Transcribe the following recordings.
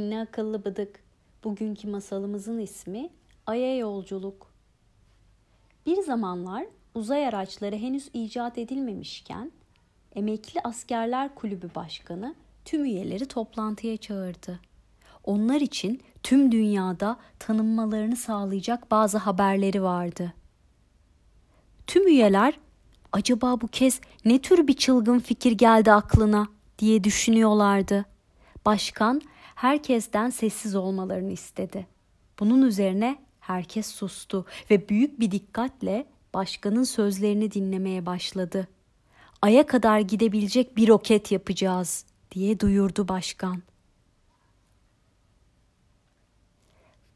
akıllı bıdık. Bugünkü masalımızın ismi Ay'a Yolculuk. Bir zamanlar uzay araçları henüz icat edilmemişken Emekli Askerler Kulübü Başkanı tüm üyeleri toplantıya çağırdı. Onlar için tüm dünyada tanınmalarını sağlayacak bazı haberleri vardı. Tüm üyeler acaba bu kez ne tür bir çılgın fikir geldi aklına diye düşünüyorlardı. Başkan herkesten sessiz olmalarını istedi. Bunun üzerine herkes sustu ve büyük bir dikkatle başkanın sözlerini dinlemeye başladı. Ay'a kadar gidebilecek bir roket yapacağız diye duyurdu başkan.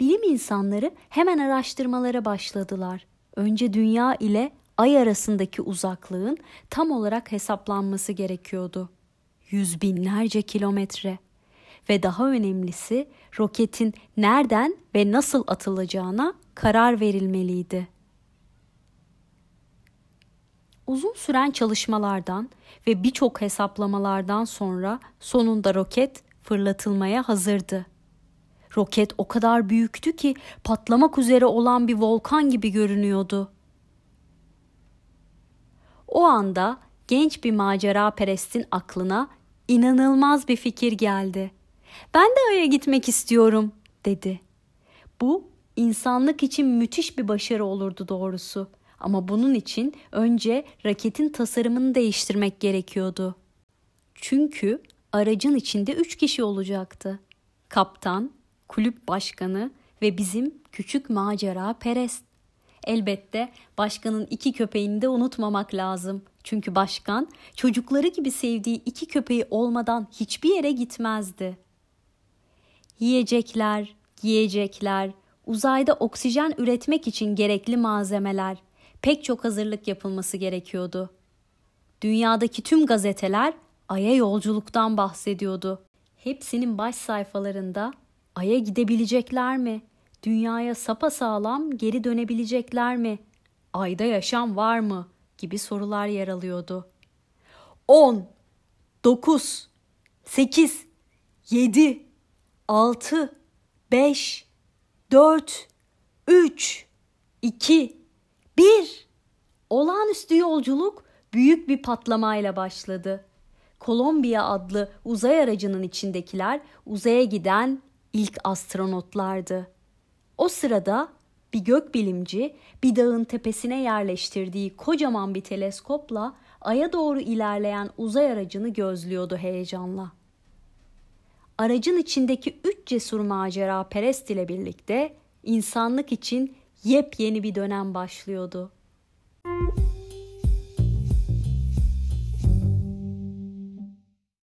Bilim insanları hemen araştırmalara başladılar. Önce dünya ile ay arasındaki uzaklığın tam olarak hesaplanması gerekiyordu. Yüz binlerce kilometre ve daha önemlisi roketin nereden ve nasıl atılacağına karar verilmeliydi. Uzun süren çalışmalardan ve birçok hesaplamalardan sonra sonunda roket fırlatılmaya hazırdı. Roket o kadar büyüktü ki patlamak üzere olan bir volkan gibi görünüyordu. O anda genç bir macera perestin aklına inanılmaz bir fikir geldi. Ben de Ay'a gitmek istiyorum dedi. Bu insanlık için müthiş bir başarı olurdu doğrusu. Ama bunun için önce raketin tasarımını değiştirmek gerekiyordu. Çünkü aracın içinde üç kişi olacaktı. Kaptan, kulüp başkanı ve bizim küçük macera perest. Elbette başkanın iki köpeğini de unutmamak lazım. Çünkü başkan çocukları gibi sevdiği iki köpeği olmadan hiçbir yere gitmezdi. Yiyecekler, giyecekler, uzayda oksijen üretmek için gerekli malzemeler, pek çok hazırlık yapılması gerekiyordu. Dünyadaki tüm gazeteler Ay'a yolculuktan bahsediyordu. Hepsinin baş sayfalarında Ay'a gidebilecekler mi? Dünyaya sapa sağlam geri dönebilecekler mi? Ayda yaşam var mı? gibi sorular yer alıyordu. 10 9 8 7 6 5 4 3 2 1 Olağanüstü yolculuk büyük bir patlamayla başladı. Kolombiya adlı uzay aracının içindekiler uzaya giden ilk astronotlardı. O sırada bir gökbilimci bir dağın tepesine yerleştirdiği kocaman bir teleskopla aya doğru ilerleyen uzay aracını gözlüyordu heyecanla. Aracın içindeki üç cesur macera perest ile birlikte insanlık için yepyeni bir dönem başlıyordu.